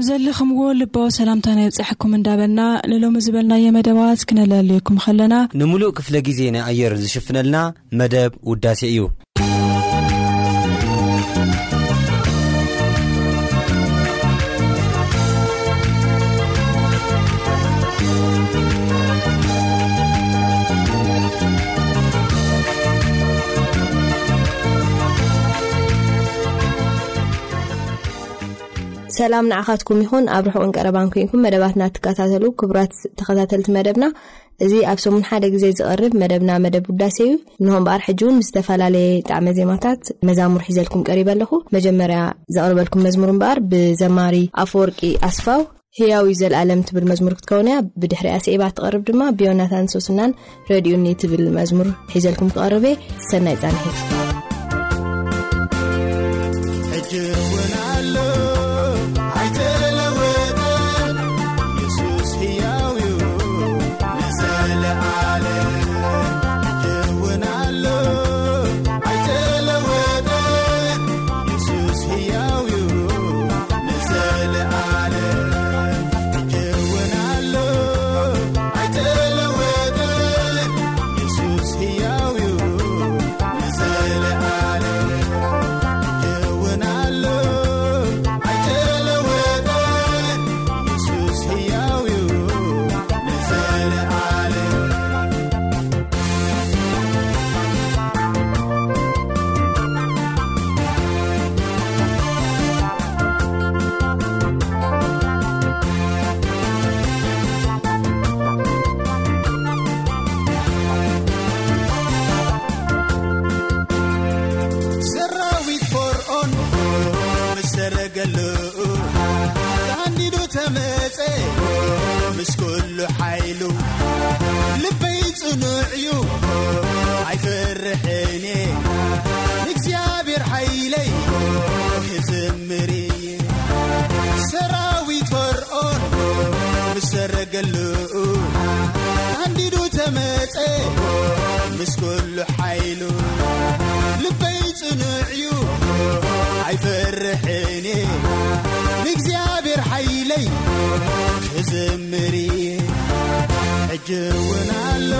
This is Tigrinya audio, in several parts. ኣብ ዘለኹምዎ ልባ ሰላምታ ናይ ብፃሐኩም እንዳበልና ንሎሚ ዝበልናየ መደባት ክነለለየኩም ኸለና ንሙሉእ ክፍለ ጊዜ ናይኣየር ዝሽፍነልና መደብ ውዳሴ እዩ ሰላም ንዓኻትኩም ይኹን ኣብ ርሑቅን ቀረባን ኮንኩም መደባትና ትከታተሉ ክቡራት ተከታተልቲ መደብና እዚ ኣብ ሰሙን ሓደ ግዜ ዝርብ መደብና መደብ ጉዳሴ እዩ ንከ በኣር ሕጂውን ዝተፈላለየ ጣዕሚ ዜማታት መዛሙር ሒዘልኩም ቀሪብ ኣለኹ መጀመርያ ዘቅርበልኩም መዝሙር እበኣር ብዘማሪ ኣፍወርቂ ኣስፋው ህያው ዘለኣለም ትብል መዝሙር ክትከውን እያ ብድሕርያ ስእባ ትቐርብ ድማ ብዮናታን ሶስናን ረድኡኒ ትብል መዝሙር ሒዘልኩም ክቐርብ የ ሰናይ ፃንሐዩ ልኡኣንዲዱ ተመፀ ምስ ኮሉ ሓይሉ ልበይ ጽንዕ እዩ ኣይፈርሕንእየ ንእግዚኣብሔር ኃይለይ እዘምርየ ሕጅውን ኣሎ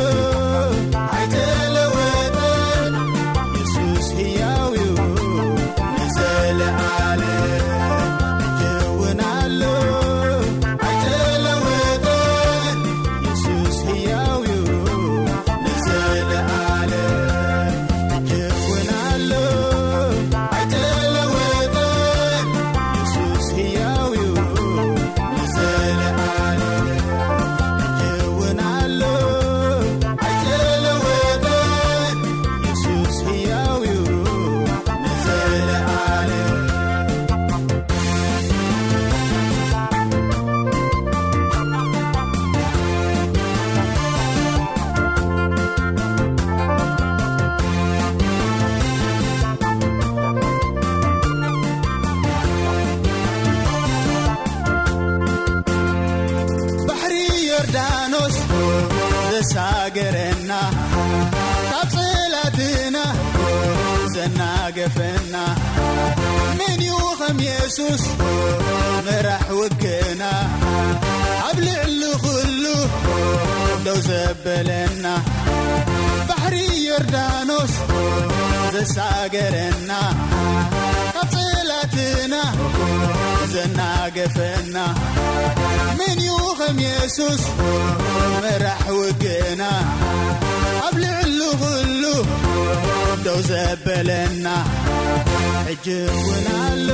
መራሕ ውግእና ኣብ ሊዕሉ ዂሉ ደው ዘበለና ባሕሪ ዮርዳኖስ ዘሳገረና ካብ ጽላትና ዘናገፈና መን ዩኸም የሱስ መራሕ ውግእና دوزبلن حجونل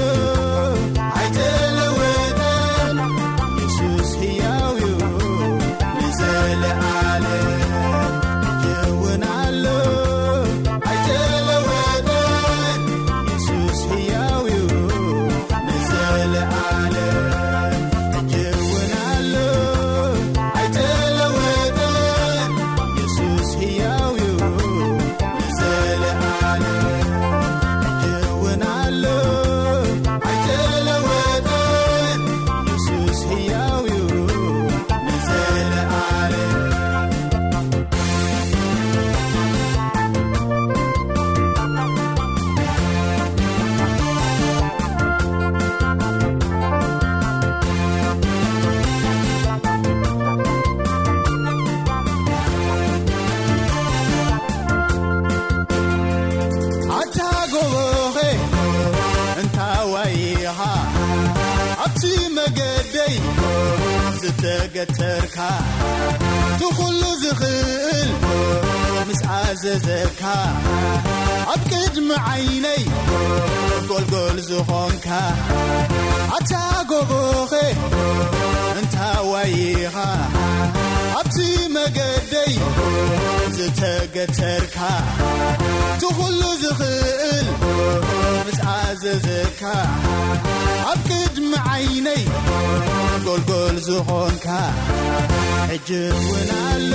ገእትዂሉ ዝኽእል ምስዓዘዘካ ኣብ ቅድሚ ዓይነይ ጐልጐል ዝኾንካ ኣታጐቦኸ እንታዋዪኻ ኣብቲ መገደይ ዝተገተርካእትዂሉ ዝኽእል ምስዓዘዘካ معيني قلقل زقونك حج ونال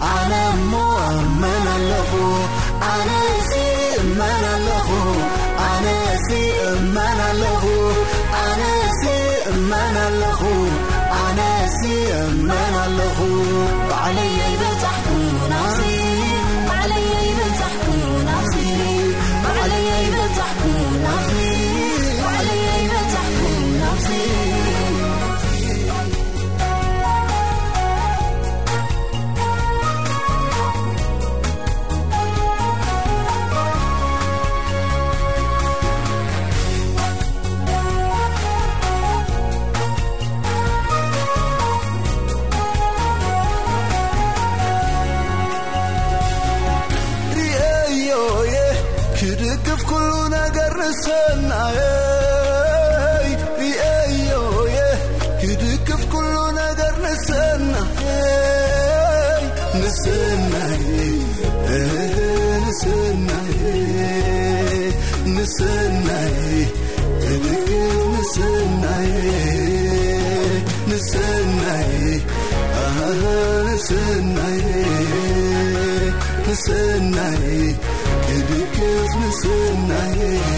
عنممنله عنيمنله عنيمنله نيمن ل نس ني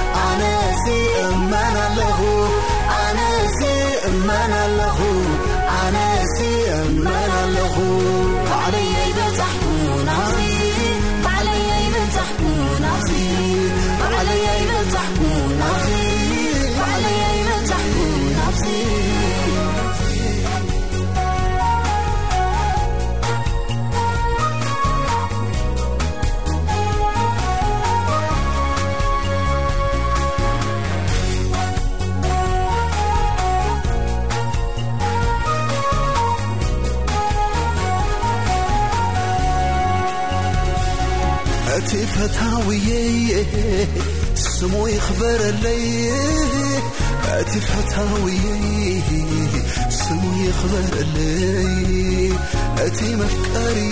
من له أنسي من الهو ب ل أتي حتوي سي خبر لي أتي محطري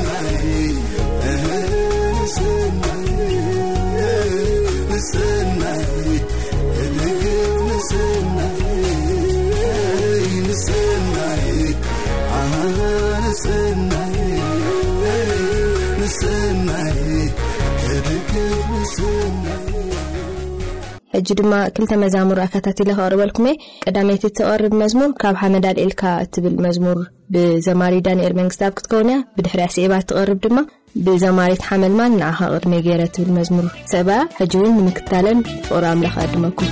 ሕጂ ድማ ክልተ መዛሙር ኣካታትለ ክቅርበልኩም እ ቀዳመይቲ ተቐርብ መዝሙር ካብ ሓመዳልኤልካ ትብል መዝሙር ብዘማሪ ዳንኤር መንግስቲ ኣብ ክትከውንእያ ብድሕርያ ስእባ እትቐርብ ድማ ብዘማሪት ሓመልማል ንዓኻ ቅድመይ ገይረ ትብል መዝሙር ሰብያ ሕጂእውን ንምክታለን ፍቅሩምለክኣድመኩም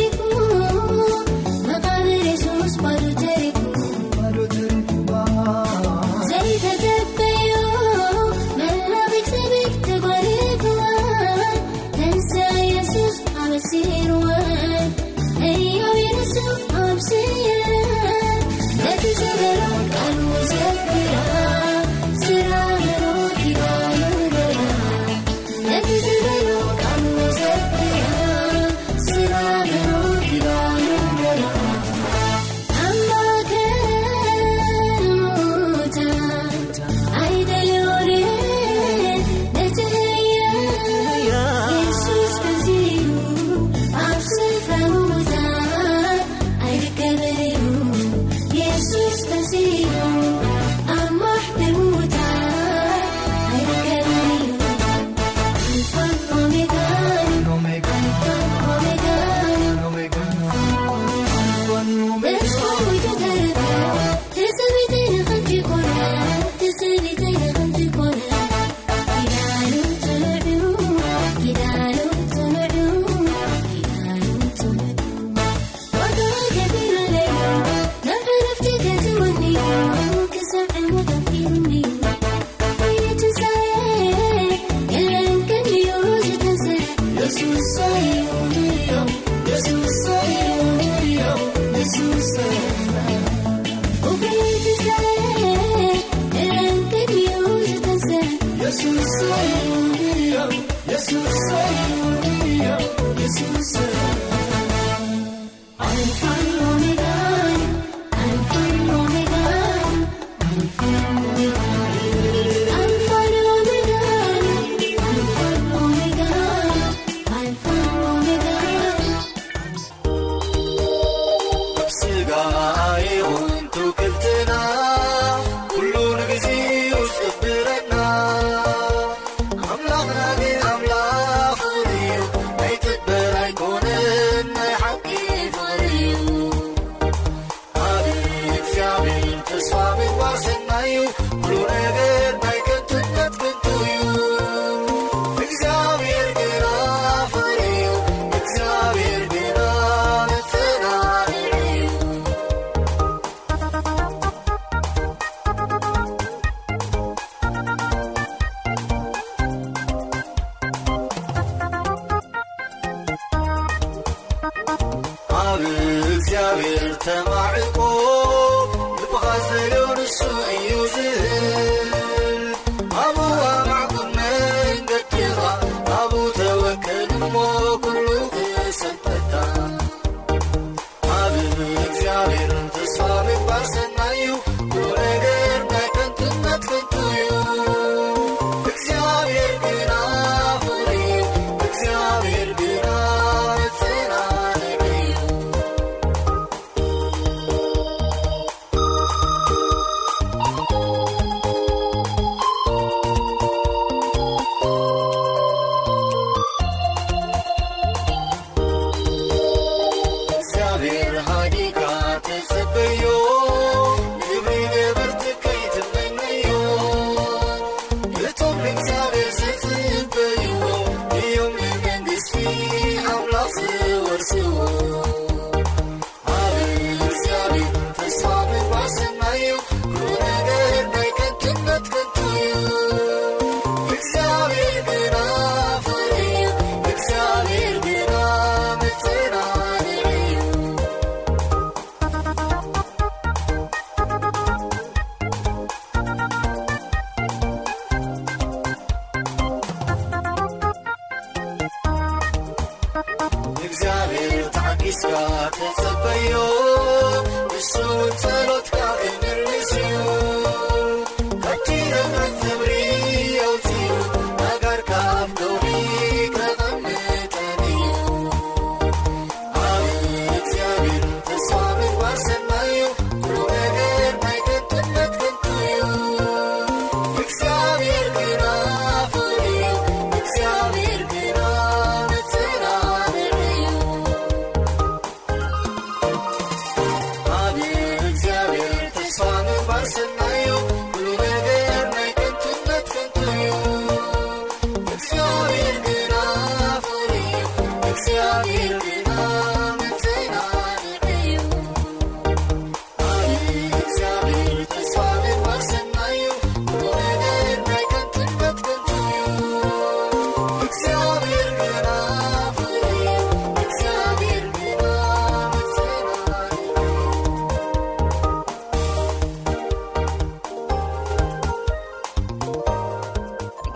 زاويرتمعق لبغزررس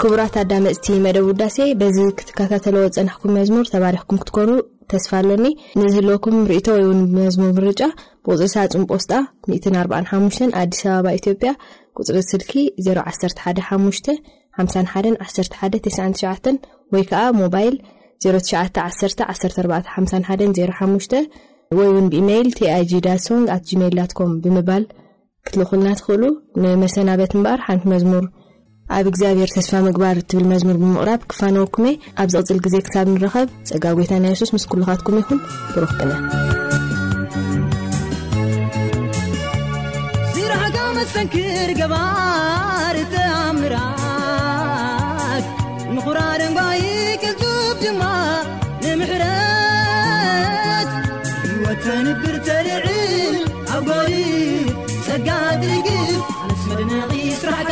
ክቡራት ኣዳ መፅቲ መደብ ውዳሴ በዚ ክትከታተለዎ ፀናሕኩም መዝሙር ተባሪሕኩም ክትኮኑ ተስፋ ኣሎኒ ንዝህለኩም ርእቶ ወይ ን ብመዝሙር ንርጫ ብቁፅሪሳ ፅምጶስጣ 45 ኣዲስ ኣበባ ኢትዮጵያ ቁፅሪ ስልኪ 011551119 ወይ ከዓ ሞባይል 0114105 ወይ እውን ብኢሜይል ቲኣይg ዳሶንግ ኣት ጂሜይልትኮም ብምባል ክትልኹልና ትኽእሉ ንመሰናበት እምበር ሓንቲ መዝሙር ኣብ እግዚኣብሔር ተስፋ ምግባር እትብል መዝሙር ብምቕራብ ክፋነወኩመእ ኣብ ዘቕፅል ጊዜ ክሳብ ንረኸብ ፀጋ ጐታ ናይስስ ምስ ኩልኻትኩም ይኹን ክሩፍቅነ ስራሕካ መሰንክር ገባር እትኣምራት ምኹራርንባይ ቀንጹብ ድማ ንምሕረት ወተንብርተርዕል ኣገቢ ፀጋ ር ኣስመድነ ስራካ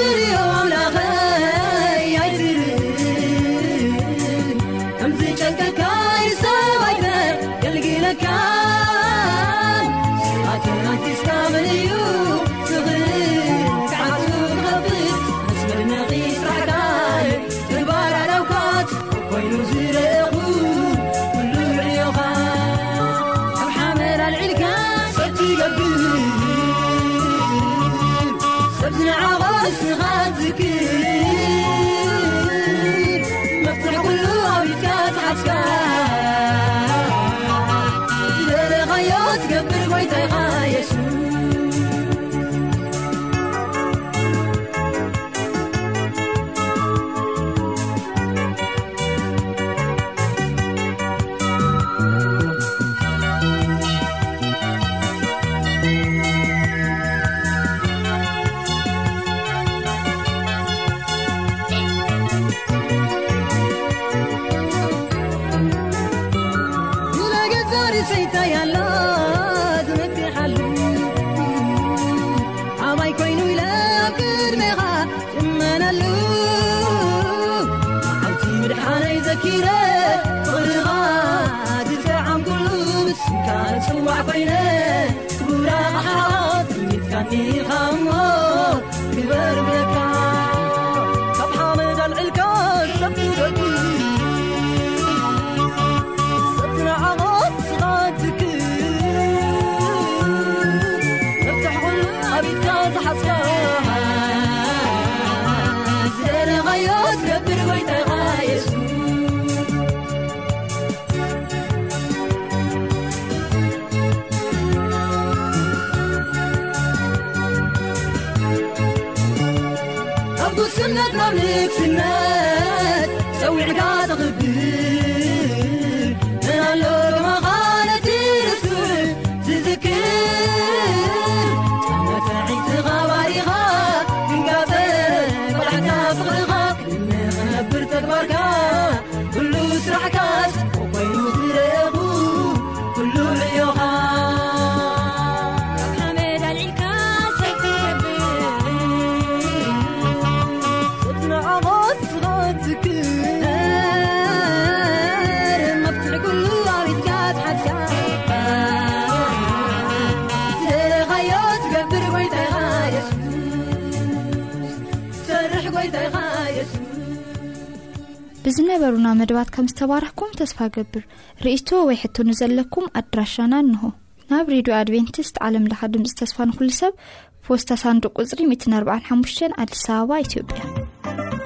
ري مكفلنات سوي عبادة غد ብዝነበሩና መድባት ከም ዝተባርሕኩም ተስፋ ገብር ርእቶ ወይ ሕትኑ ዘለኩም ኣድራሻና ኣንሆ ናብ ሬድዮ ኣድቨንቲስት ዓለምለካ ድምፂ ተስፋ ንኹሉ ሰብ ፖስታሳንዱ ቁፅሪ 145 ኣዲስ ኣበባ ኢትዮ ያ